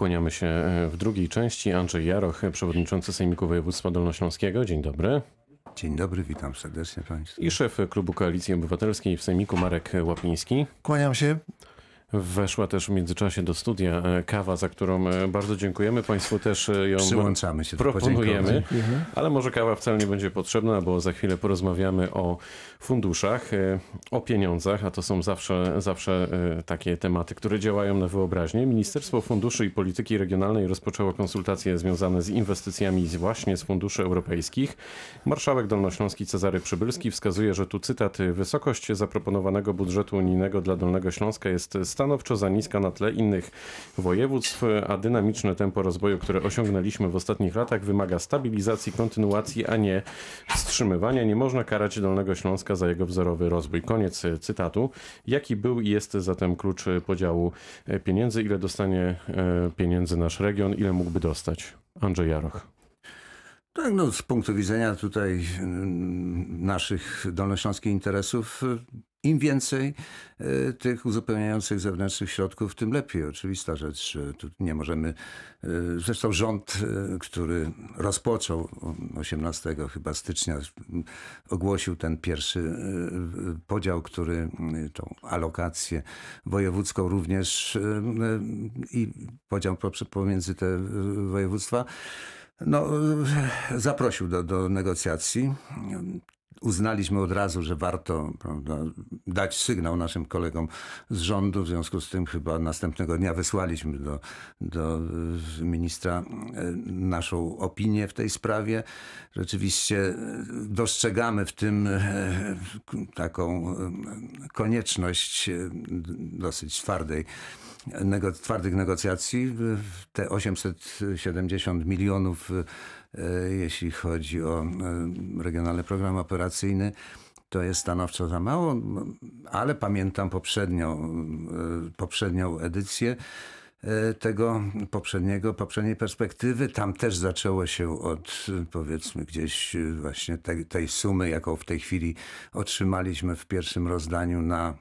Kłaniamy się e, w drugiej części. Andrzej Jaroch, przewodniczący Sejmiku Województwa Dolnośląskiego. Dzień dobry. Dzień dobry, witam serdecznie Państwa. I szef Klubu Koalicji Obywatelskiej w Sejmiku Marek Łapiński. Kłaniam się. Weszła też w międzyczasie do studia e, kawa, za którą e, bardzo dziękujemy. Państwu też e, ją Przyłączamy się do proponujemy. podziękowań. Ale może kawa wcale nie będzie potrzebna, bo za chwilę porozmawiamy o funduszach, o pieniądzach, a to są zawsze, zawsze takie tematy, które działają na wyobraźnię. Ministerstwo Funduszy i Polityki Regionalnej rozpoczęło konsultacje związane z inwestycjami właśnie z funduszy europejskich. Marszałek Dolnośląski Cezary Przybylski wskazuje, że tu cytat, wysokość zaproponowanego budżetu unijnego dla Dolnego Śląska jest stanowczo za niska na tle innych województw, a dynamiczne tempo rozwoju, które osiągnęliśmy w ostatnich latach wymaga stabilizacji, kontynuacji, a nie wstrzymywania. Nie można karać Dolnego Śląska za jego wzorowy rozwój. Koniec cytatu. Jaki był i jest zatem klucz podziału pieniędzy? Ile dostanie e, pieniędzy nasz region? Ile mógłby dostać? Andrzej Jaroch. Tak, no, z punktu widzenia tutaj mm, naszych dolnośląskich interesów, im więcej y, tych uzupełniających zewnętrznych środków, tym lepiej. Oczywista rzecz, tu nie możemy. y, Zresztą rząd, y, który rozpoczął 18 chyba stycznia, ogłosił ten pierwszy podział, który tą alokację wojewódzką również i podział pomiędzy te województwa. No, e, zaprosił do, do negocjacji. Uznaliśmy od razu, że warto prawda, dać sygnał naszym kolegom z rządu. W związku z tym chyba następnego dnia wysłaliśmy do, do e, ministra e, naszą opinię w tej sprawie. Rzeczywiście e, dostrzegamy w tym taką konieczność dosyć twardej nego, twardych negocjacji. Te 870 milionów, jeśli chodzi o e, regionalny program operacyjny, to jest stanowczo za mało, ale pamiętam poprzednią, e, poprzednią edycję e, tego poprzedniego, poprzedniej perspektywy. Tam też zaczęło się od e, powiedzmy gdzieś e, właśnie tej, tej sumy, jaką w tej chwili otrzymaliśmy w pierwszym rozdaniu na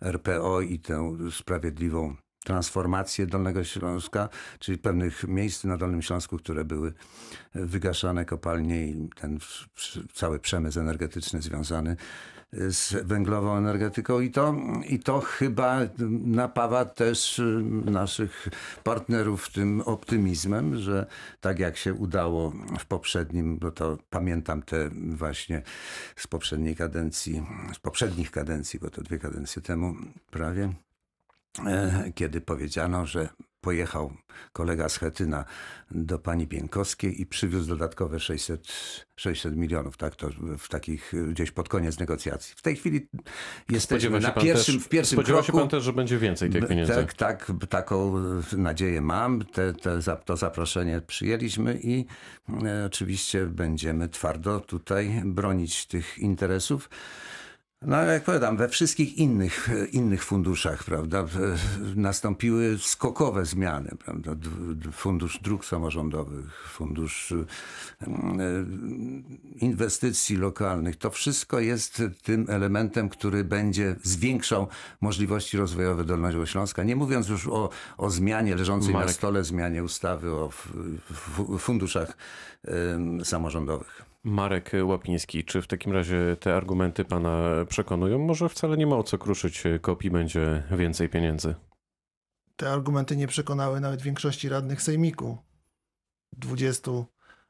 RPO i tę sprawiedliwą transformację Dolnego Śląska, czyli pewnych miejsc na Dolnym Śląsku, które były wygaszane kopalnie i ten cały przemysł energetyczny związany z węglową energetyką. I to, i to chyba napawa też y, naszych partnerów tym optymizmem, że tak jak się udało w poprzednim, bo to pamiętam te właśnie z poprzedniej kadencji, z poprzednich kadencji, bo to dwie kadencje temu prawie, e, kiedy powiedziano, że pojechał kolega z Chetyna do pani Bienkowskiej i przywiózł dodatkowe 600, 600 milionów, tak to w takich e, gdzieś pod koniec negocjacji. W tej chwili jesteśmy Spodziewa na pierwszym, też, w pierwszym spodziewa kroku. się pan też, że będzie więcej tych pieniędzy? Tak, tak, taką e, nadzieję mam. Te, te, to zaproszenie przyjęliśmy i e, oczywiście będziemy twardo tutaj bronić tych interesów. No jak powiadam, we wszystkich innych, innych funduszach, prawda, nastąpiły skokowe zmiany, prawda, fundusz dróg samorządowych, fundusz e, e, inwestycji lokalnych, to wszystko jest tym elementem, który będzie zwiększał możliwości rozwojowe Dolnego Śląska. Nie mówiąc już o, o zmianie leżącej Marek. na stole, zmianie ustawy o funduszach samorządowych. Marek Łapiński, czy w takim razie te argumenty pana przekonują? Może wcale nie ma o co kruszyć kopii, będzie więcej pieniędzy. Te argumenty nie przekonały nawet większości radnych sejmiku. 20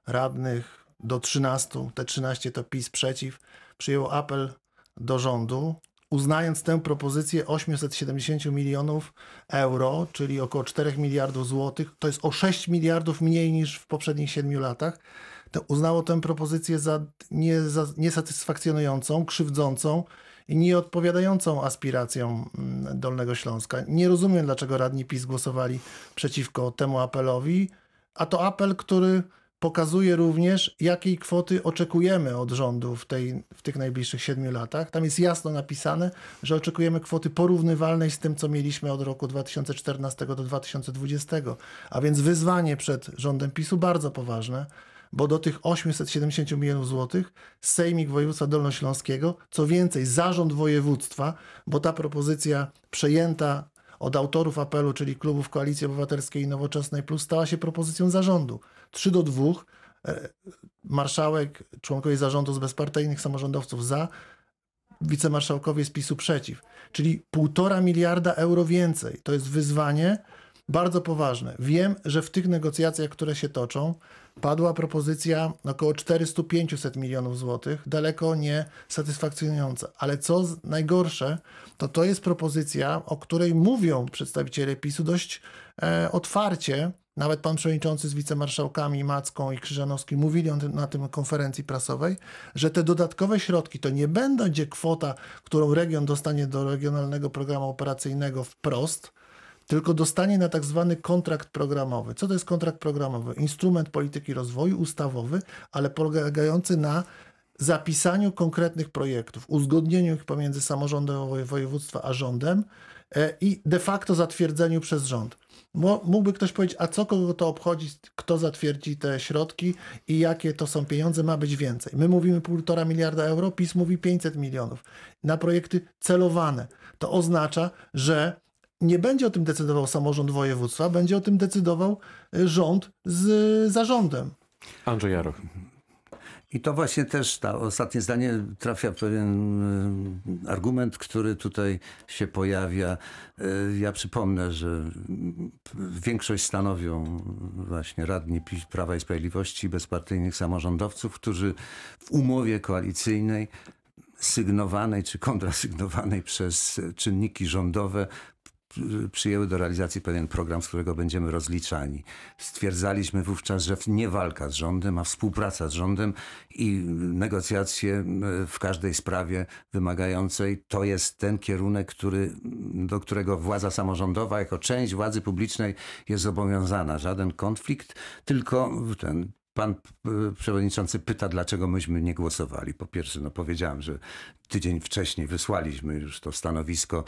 radnych do 13, te 13 to PiS przeciw, przyjął apel do rządu, uznając tę propozycję 870 milionów euro, czyli około 4 miliardów złotych, to jest o 6 miliardów mniej niż w poprzednich 7 latach, to uznało tę propozycję za, nie, za niesatysfakcjonującą, krzywdzącą i nieodpowiadającą aspiracjom mm, Dolnego Śląska. Nie rozumiem, dlaczego radni PiS głosowali przeciwko temu apelowi, a to apel, który pokazuje również, jakiej kwoty oczekujemy od rządu w, tej, w tych najbliższych siedmiu latach. Tam jest jasno napisane, że oczekujemy kwoty porównywalnej z tym, co mieliśmy od roku 2014 do 2020. A więc wyzwanie przed rządem PiSu bardzo poważne, bo do tych 870 milionów złotych Sejmik Województwa Dolnośląskiego, co więcej, zarząd województwa, bo ta propozycja przejęta od autorów apelu, czyli klubów Koalicji Obywatelskiej i Nowoczesnej Plus, stała się propozycją zarządu. 3 do 2. e, Marszałek, członkowie zarządu z bezpartyjnych samorządowców za, wicemarszałkowie z PiSu przeciw. Czyli półtora miliarda euro więcej. To jest wyzwanie bardzo poważne. Wiem, że w tych negocjacjach, które się toczą, padła propozycja około 400-500 milionów złotych, daleko nie satysfakcjonująca. Ale co najgorsze, to to jest propozycja, o której mówią przedstawiciele PiSu dość e, otwarcie. Nawet pan przewodniczący z wicemarszałkami Macką i Krzyżanowskim mówili o tym, na tym konferencji prasowej, że te dodatkowe środki to nie będzie kwota, którą region dostanie do regionalnego programu operacyjnego wprost, tylko dostanie na tak zwany kontrakt programowy. Co to jest kontrakt programowy? Instrument polityki rozwoju ustawowy, ale polegający na zapisaniu konkretnych projektów, uzgodnieniu ich pomiędzy samorządem woje- województwa a rządem e, i de facto zatwierdzeniu przez rząd. Mógłby ktoś powiedzieć, a co kogo to obchodzi, kto zatwierdzi te środki i jakie to są pieniądze, ma być więcej. My mówimy półtora miliarda euro, PiS mówi 500 milionów na projekty celowane. To oznacza, że nie będzie o tym decydował samorząd województwa, będzie o tym decydował y, rząd z zarządem. Andrzej Jaroch. I to właśnie też ta ostatnie zdanie trafia w pewien y, argument, który tutaj się pojawia. Y, Ja przypomnę, że większość stanowią właśnie radni Prawa i Sprawiedliwości, bezpartyjnych samorządowców, którzy w umowie koalicyjnej sygnowanej czy kontrasygnowanej przez czynniki rządowe przyjęły do realizacji pewien program, z którego będziemy rozliczani. Stwierdzaliśmy wówczas, że nie walka z rządem, a współpraca z rządem i negocjacje e, w każdej sprawie wymagającej to jest ten kierunek, który, do którego władza samorządowa jako część władzy publicznej jest zobowiązana. Żaden konflikt, tylko ten Pan e, przewodniczący pyta, dlaczego myśmy nie głosowali. Po pierwsze, no powiedziałem, że tydzień wcześniej wysłaliśmy już to stanowisko,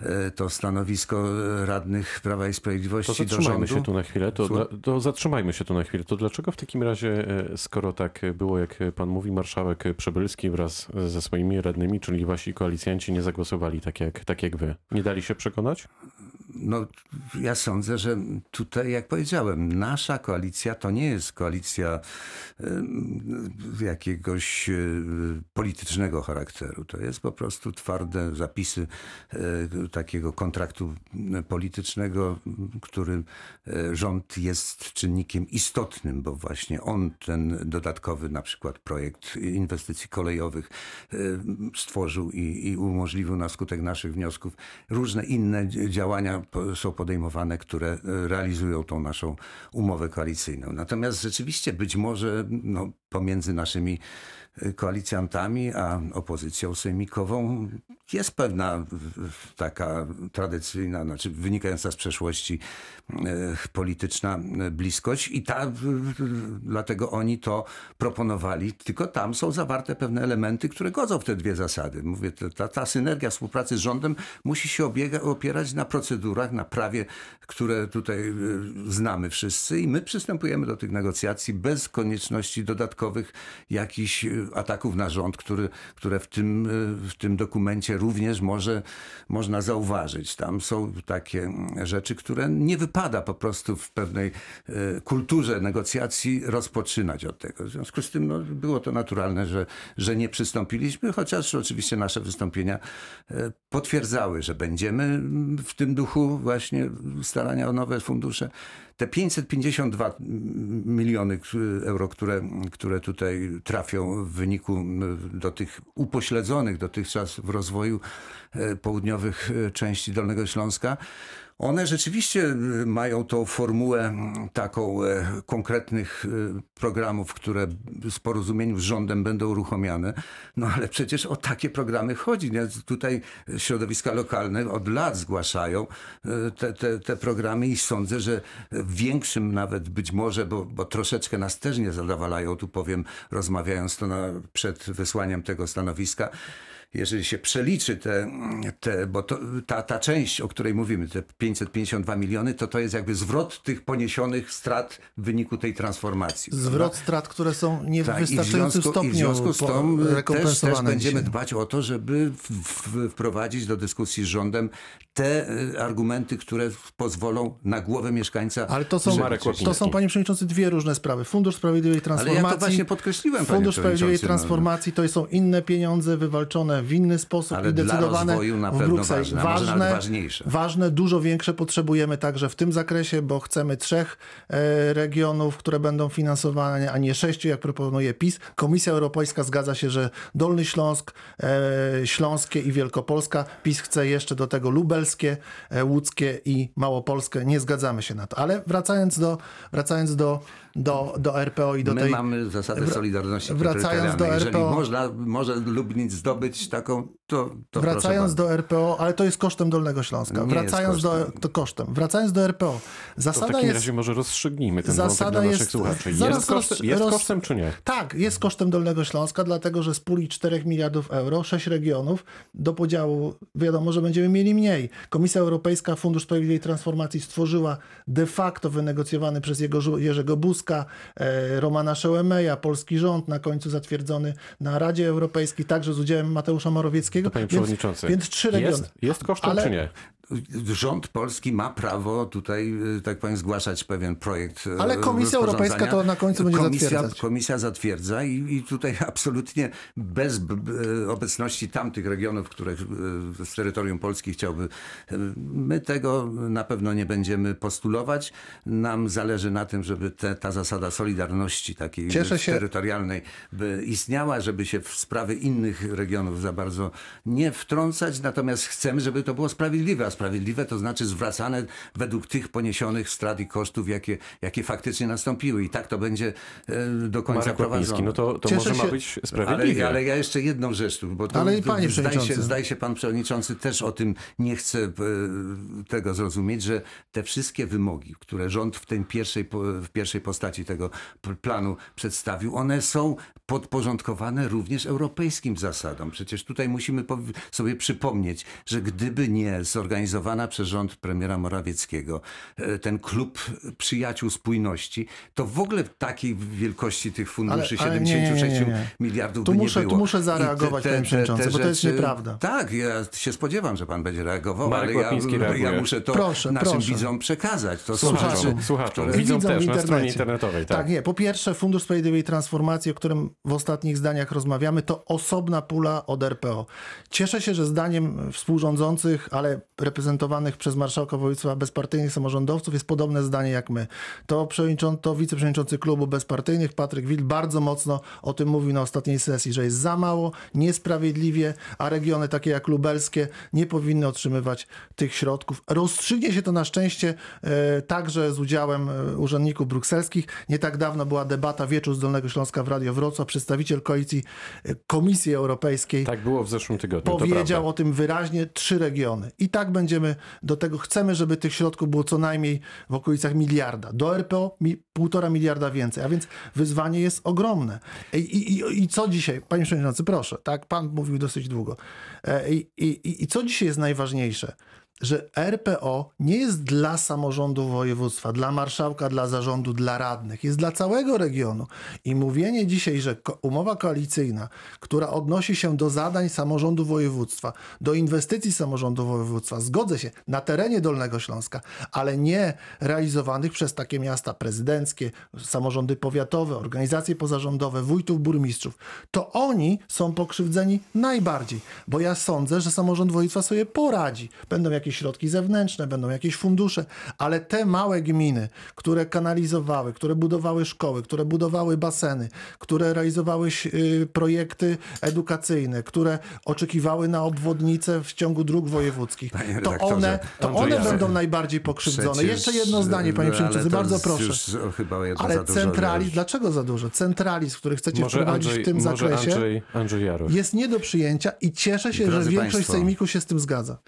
e, to stanowisko e, radnych Prawa i To Sprawiedliwości do zatrzymajmy rządu. się tu na chwilę. To, to zatrzymajmy się tu na chwilę. To dlaczego w takim razie, e, skoro tak było, jak pan mówi, marszałek Przebylski wraz ze swoimi radnymi, czyli wasi koalicjanci, nie zagłosowali tak jak, tak jak wy? Nie dali się przekonać? No, ja sądzę, że tutaj, jak powiedziałem, nasza koalicja to nie jest koalicja jakiegoś e, politycznego charakteru. To jest po prostu twarde zapisy e, takiego kontraktu politycznego, który e, rząd jest czynnikiem istotnym, bo właśnie on ten dodatkowy na przykład projekt inwestycji kolejowych stworzył i, i umożliwił na skutek naszych wniosków różne inne dzi- są podejmowane, które e, realizują tą naszą umowę koalicyjną. Natomiast rzeczywiście być może no, pomiędzy naszymi koalicjantami a opozycją sejmikową jest pewna taka tradycyjna, znaczy wynikająca z przeszłości e, polityczna bliskość i ta, dlatego oni to proponowali, tylko tam są zawarte pewne elementy, które godzą w te dwie zasady. Mówię, ta- ta, ta synergia współpracy z rządem musi się obiega, opierać na procedurach, na prawie, które tutaj e, znamy wszyscy i my przystępujemy do tych negocjacji bez konieczności dodatkowych jakichś e, ataków na rząd, który, które w tym, e, w tym dokumencie również może, można zauważyć. Tam są takie rzeczy, które nie wypada po prostu w pewnej e, kulturze negocjacji rozpoczynać od tego. W związku z tym no, było to naturalne, że, że nie przystąpiliśmy, chociaż oczywiście nasze wystąpienia e, potwierdzały, że będziemy w tym duchu właśnie starania o nowe fundusze. Te 552 miliony euro, które, które tutaj trafią w wyniku do tych upośledzonych dotychczas w rozwoju e, południowych e, części Dolnego Śląska, one rzeczywiście e, mają tą formułę taką e, konkretnych e, programów, które w porozumieniu z rządem będą uruchomione. No ale przecież o takie programy chodzi. Nie? Tutaj środowiska lokalne od lat zgłaszają e, te, te, te programy i sądzę, że większym nawet być może, bo, bo troszeczkę nas też nie zadowalają, tu powiem, rozmawiając to na, przed wysłaniem tego stanowiska, jeżeli się przeliczy te, te bo to, ta, ta część, o której mówimy, te 552 miliony, to to jest jakby zwrot tych poniesionych strat w wyniku tej transformacji. Zwrot strat, które są nie w Tak, w stopniu i w związku z tym też, też rekompensowane będziemy dbać o to, żeby w, w, wprowadzić do dyskusji z rządem te y, argumenty, które pozwolą na głowę mieszkańca. Ale to są, Marek to są, panie przewodniczący, dwie różne sprawy. Fundusz Sprawiedliwej Ale Transformacji. ja to właśnie podkreśliłem, panie Fundusz Sprawiedliwej no. Transformacji to są inne pieniądze wywalczone w inny sposób Ale i dla decydowane na w Brukseli. ważne, nawet ważniejsze. ważne, dużo większe potrzebujemy także w tym zakresie, bo chcemy trzech e, regionów, które będą finansowane, a nie sześciu, jak proponuje PiS. Komisja Europejska zgadza się, że Dolny Śląsk, e, Śląskie i Wielkopolska. PiS chce jeszcze do tego lubelskie, e, łódzkie i Małopolskie. Nie zgadzamy się na to. Ale wracając do, wracając do, do, do RPO i do My tej... mamy zasadę solidarności wracając do terytorialnej. Jeżeli RPO można, może Lubnic zdobyć taką, to, to Wracając do RPO, ale to jest kosztem Dolnego Śląska. Nie Wracając jest do kosztem. to kosztem. Wracając do RPO. To w Zasada takim jest razie może rozstrzygnijmy ten zasada wątek dla naszych jest- słuchaczy. zaraz Jest, kosztem, roz- jest roz- kosztem czy nie? Tak, jest kosztem Dolnego Śląska, dlatego że z puli 4 miliardów euro, 6 regionów, do podziału wiadomo, że będziemy mieli mniej. Komisja Europejska, Fundusz Sprawiedliwej Transformacji stworzyła de facto wynegocjowany przez jego, Jerzego Buzka, e, Romana Szełemeja, polski rząd, na końcu zatwierdzony na Radzie Europejskiej, także z udziałem Mateusza Morawieckiego. Panie Więc- przewodniczący, Więc trzy regiony. jest, jest kosztem Ale- czy nie? Rząd polski ma prawo tutaj, y, tak powiem, zgłaszać pewien projekt. y, Ale Komisja. Europejska to na końcu będzie komisja, zatwierdzać. Komisja zatwierdza i, i tutaj absolutnie bez obecności tamtych regionów, które y, z terytorium Polski chciałby. My tego na pewno nie będziemy postulować. Nam zależy na tym, żeby te, ta zasada solidarności takiej terytorialnej by istniała, żeby się w sprawy innych regionów za bardzo nie wtrącać, natomiast chcemy, żeby to było sprawiedliwe, a sprawiedliwe to znaczy zwracane według tych poniesionych strat i kosztów, jakie, jakie faktycznie nastąpiły i tak to będzie e, do końca Marek prowadzone. no to, to Cieszę może ma się- być sprawiedliwie. Ale, ale ja jeszcze jedną rzecz tu, bo to, Ale i panie zdaje, się, przewodniczący. zdaje się pan przewodniczący też o tym nie chce e, tego zrozumieć, że te wszystkie wymogi, które rząd w tej pierwszej, w pierwszej postaci tego planu przedstawił, one są podporządkowane również europejskim zasadom. Przecież tutaj musimy sobie przypomnieć, że gdyby nie zorganizowana przez rząd premiera Morawieckiego e, ten klub przyjaciół spójności, to w ogóle takiej wielkości tych funduszy Ale- ale nie, nie, nie, 76 nie, nie. miliardów Tu by muszę- nie tu było. muszę I zareagować, panie przewodniczący, bo to jest nieprawda. Tak, ja się spodziewam, że pan będzie reagował, Marek ale ja, ja muszę to Proszę, naszym proszę. widzom przekazać. To Słuchaczom, słuchaczom. które- Widzą też na stronie internetowej. Tak. Tak. nie. Po pierwsze, Fundusz Sprawiedliwej Transformacji, o którym w ostatnich zdaniach rozmawiamy, to osobna pula od RPO. Cieszę się, że zdaniem współrządzących, ale reprezentowanych przez marszałka województwa bezpartyjnych samorządowców jest podobne zdanie jak my. To, to wiceprzewodniczący klubu bezpartyjnych, Patryk Wil, bardzo mocno o tym mówił na ostatniej sesji, że jest za mało, niesprawiedliwie, a regiony takie jak lubelskie nie powinny otrzymywać tych środków. Rozstrzygnie się to na szczęście e, także z udziałem e, urzędników brukselskich. Nie tak dawno była debata Wieczór z Dolnego Śląska w Radio Wrocław. Przedstawiciel koalicji e, Komisji Europejskiej Tak było w zeszłym tygodniu. powiedział o tym wyraźnie trzy regiony. I tak będziemy do tego, chcemy, żeby tych środków było co najmniej w okolicach miliarda. Do RPO mi, półtora miliarda więcej, a więc wyzwanie jest ogromne. I, i, i, co dzisiaj, panie przewodniczący, proszę, tak, pan mówił dosyć długo. E, i, I co dzisiaj jest najważniejsze? Że RPO nie jest dla samorządu województwa, dla marszałka, dla zarządu, dla radnych, jest dla całego regionu. I mówienie dzisiaj, że umowa koalicyjna, która odnosi się do zadań samorządu województwa, do inwestycji samorządu województwa, zgodzę się, na terenie Dolnego Śląska, ale nie realizowanych przez takie miasta prezydenckie, samorządy powiatowe, organizacje pozarządowe, wójtów, burmistrzów, to oni są pokrzywdzeni najbardziej, bo ja sądzę, że samorząd województwa sobie poradzi. Będą jakieś środki zewnętrzne, będą jakieś fundusze, ale te małe gminy, które kanalizowały, które budowały szkoły, które budowały baseny, które realizowały projekty edukacyjne, które oczekiwały na obwodnice w ciągu dróg wojewódzkich, to one, to one będą najbardziej pokrzywdzone. Przecież, Jeszcze jedno zdanie, panie ale przewodniczący, bardzo proszę. Ale centralizm, dlaczego za dużo? Centralizm, który chcecie Może wprowadzić Andrzej, w tym może zakresie, Andrzej, Andrzej jest nie do przyjęcia i cieszę się, Drodzy że większość państwo, sejmiku się z tym zgadza.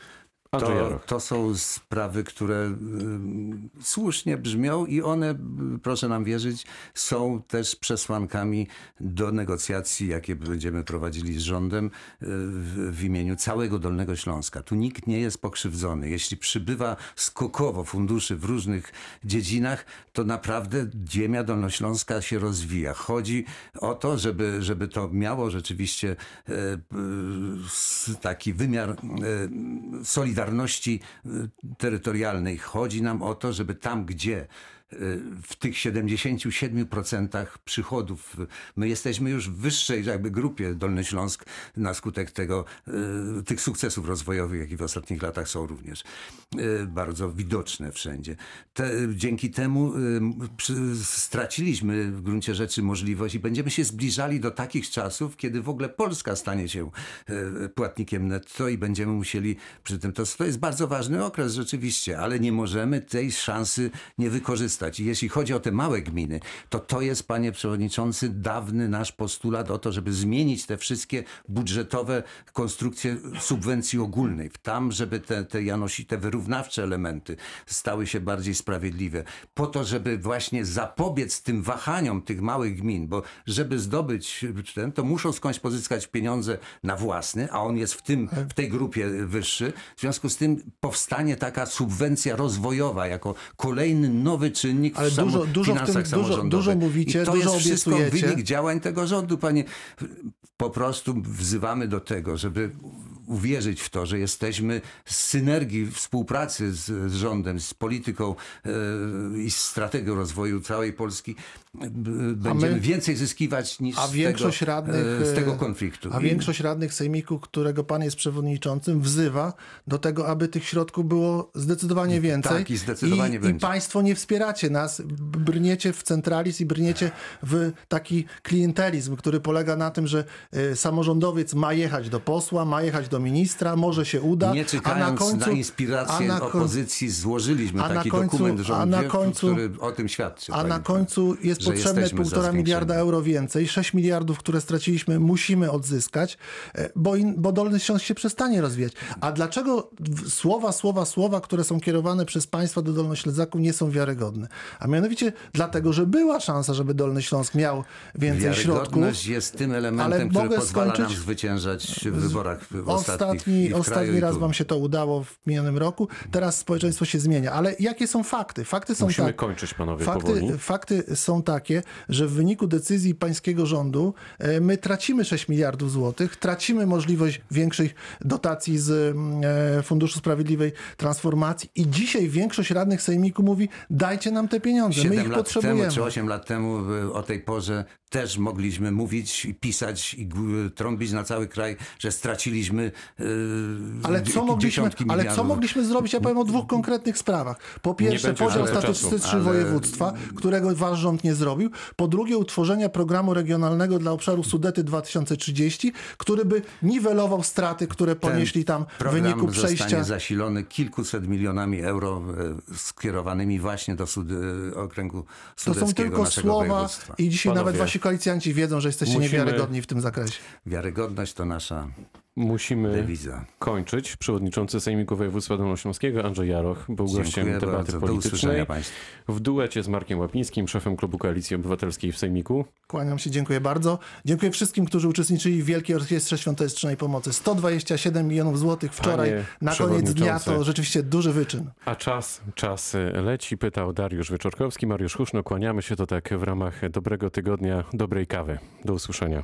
To, to są sprawy, które ym, słusznie brzmią i one, proszę nam wierzyć, są też przesłankami do negocjacji, jakie będziemy prowadzili z rządem y, w, w imieniu całego Dolnego Śląska. Tu nikt nie jest pokrzywdzony. Jeśli przybywa skokowo funduszy w różnych dziedzinach, to naprawdę ziemia dolnośląska się rozwija. Chodzi o to, żeby, żeby to miało rzeczywiście e, s- taki wymiar e, solidarności e, terytorialnej. Chodzi nam o to, żeby tam, gdzie w tych 77% przychodów my jesteśmy już w wyższej jakby grupie Dolny Śląsk na skutek tego, e, tych sukcesów rozwojowych, jakie w ostatnich latach są również e, bardzo widoczne wszędzie. Te, dzięki temu straciliśmy w gruncie rzeczy możliwość i będziemy się zbliżali do takich czasów, kiedy w ogóle Polska stanie się płatnikiem netto i będziemy musieli przy tym, to, to jest bardzo ważny okres rzeczywiście, ale nie możemy tej szansy nie wykorzystać. I jeśli chodzi o te małe gminy, to to jest, panie przewodniczący, dawny nasz postulat o to, żeby zmienić te wszystkie budżetowe konstrukcje subwencji ogólnej. Tam, żeby te, te Janosi, te wyrównawcze elementy stały się bardziej sprawiedliwe. Po to, żeby właśnie zapobiec tym wahaniom tych małych gmin, bo żeby zdobyć ten, to muszą skądś pozyskać pieniądze na własny, a on jest w, tym, w tej grupie wyższy. W związku z tym powstanie taka subwencja rozwojowa jako kolejny nowy czynnik Ale w dużo- dużo w tym- finansach dużo- dużo mówicie, I to dużo jest wszystko obiecujecie. wynik działań tego rządu, panie. Po prostu wzywamy do tego, żeby uwierzyć w to, że jesteśmy z synergii współpracy z, z rządem, z polityką e, i z strategią rozwoju całej Polski. b- Będziemy więcej zyskiwać niż A z, większość tego, radnych, e, z tego e, konfliktu. A większość radnych sejmiku, którego pan jest przewodniczącym, wzywa do tego, aby tych środków było zdecydowanie więcej. Tak, i zdecydowanie I, będzie. I państwo nie wspieracie nas, brniecie w centralizm i brniecie w taki klientelizm, który polega na tym, że samorządowiec ma jechać do posła, ma jechać do ministra, może się uda, Nie czekając a na końcu... inspirację a na opozycji, złożyliśmy a na taki końcu- dokument a rządu, na końcu- który o tym świadczy. A na końcu jest potrzebne jesteśmy za półtora zwiększeniem. miliarda euro więcej. 6 miliardów, które straciliśmy, musimy odzyskać, e, bo, in, bo Dolny Śląsk się przestanie rozwijać. A dlaczego słowa, słowa, słowa, które są kierowane przez państwa do Dolnoślązaków nie są wiarygodne? A mianowicie dlatego, że była szansa, żeby Dolny Śląsk miał więcej środków. Jest tym elementem, który pozwala skończyć- nam zwyciężać w wyborach w Ostatni, ostatni raz wam się to udało w minionym roku. Teraz społeczeństwo się zmienia. Ale jakie są fakty? Fakty są Musimy tak. kończyć, panowie, powoli. Fakty, fakty są takie, że w wyniku decyzji pańskiego rządu e, my tracimy 6 miliardów złotych, tracimy możliwość większych dotacji z mm, e, Funduszu Sprawiedliwej Transformacji i dzisiaj większość radnych sejmiku mówi dajcie nam te pieniądze, my 7 ich lat potrzebujemy. temu, czy 8 lat temu y, o tej porze też mogliśmy mówić i pisać i trąbić na cały kraj, że straciliśmy y, Ale co, mogliśmy, dziesiątki ale co mogliśmy zrobić? Ja powiem o dwóch konkretnych sprawach. Po pierwsze, podział statystyczny Ale- województwa, którego wasz rząd nie zrobił. Po drugie, utworzenia programu regionalnego dla obszaru Sudety 2030, który by niwelował straty, które ponieśli tam w wyniku przejścia. zostanie zasilony kilkuset milionami euro e, skierowanymi właśnie do sud, e, okręgu To sudeckiego są tylko słowa i dzisiaj Panowie, nawet wasi koalicjanci wiedzą, że jesteście musimy- niewiarygodni w tym zakresie. Wiarygodność to nasza Musimy dewiza. kończyć. Przewodniczący Sejmiku Województwa Dolnośląskiego Andrzej Jaroch był gościem debaty bardzo. Politycznej w duecie z Markiem Łapińskim, szefem Klubu Koalicji Obywatelskiej w Sejmiku. Kłaniam się, dziękuję bardzo. Dziękuję wszystkim, którzy uczestniczyli w Wielkiej Orkiestrze Świątecznej Pomocy. 127 milionów złotych wczoraj Panie na koniec dnia to rzeczywiście duży wyczyn. A czas, czas leci, pytał Dariusz Wieczorkowski. Mariusz Huszno, kłaniamy się to tak w ramach dobrego tygodnia, dobrej kawy. Do usłyszenia.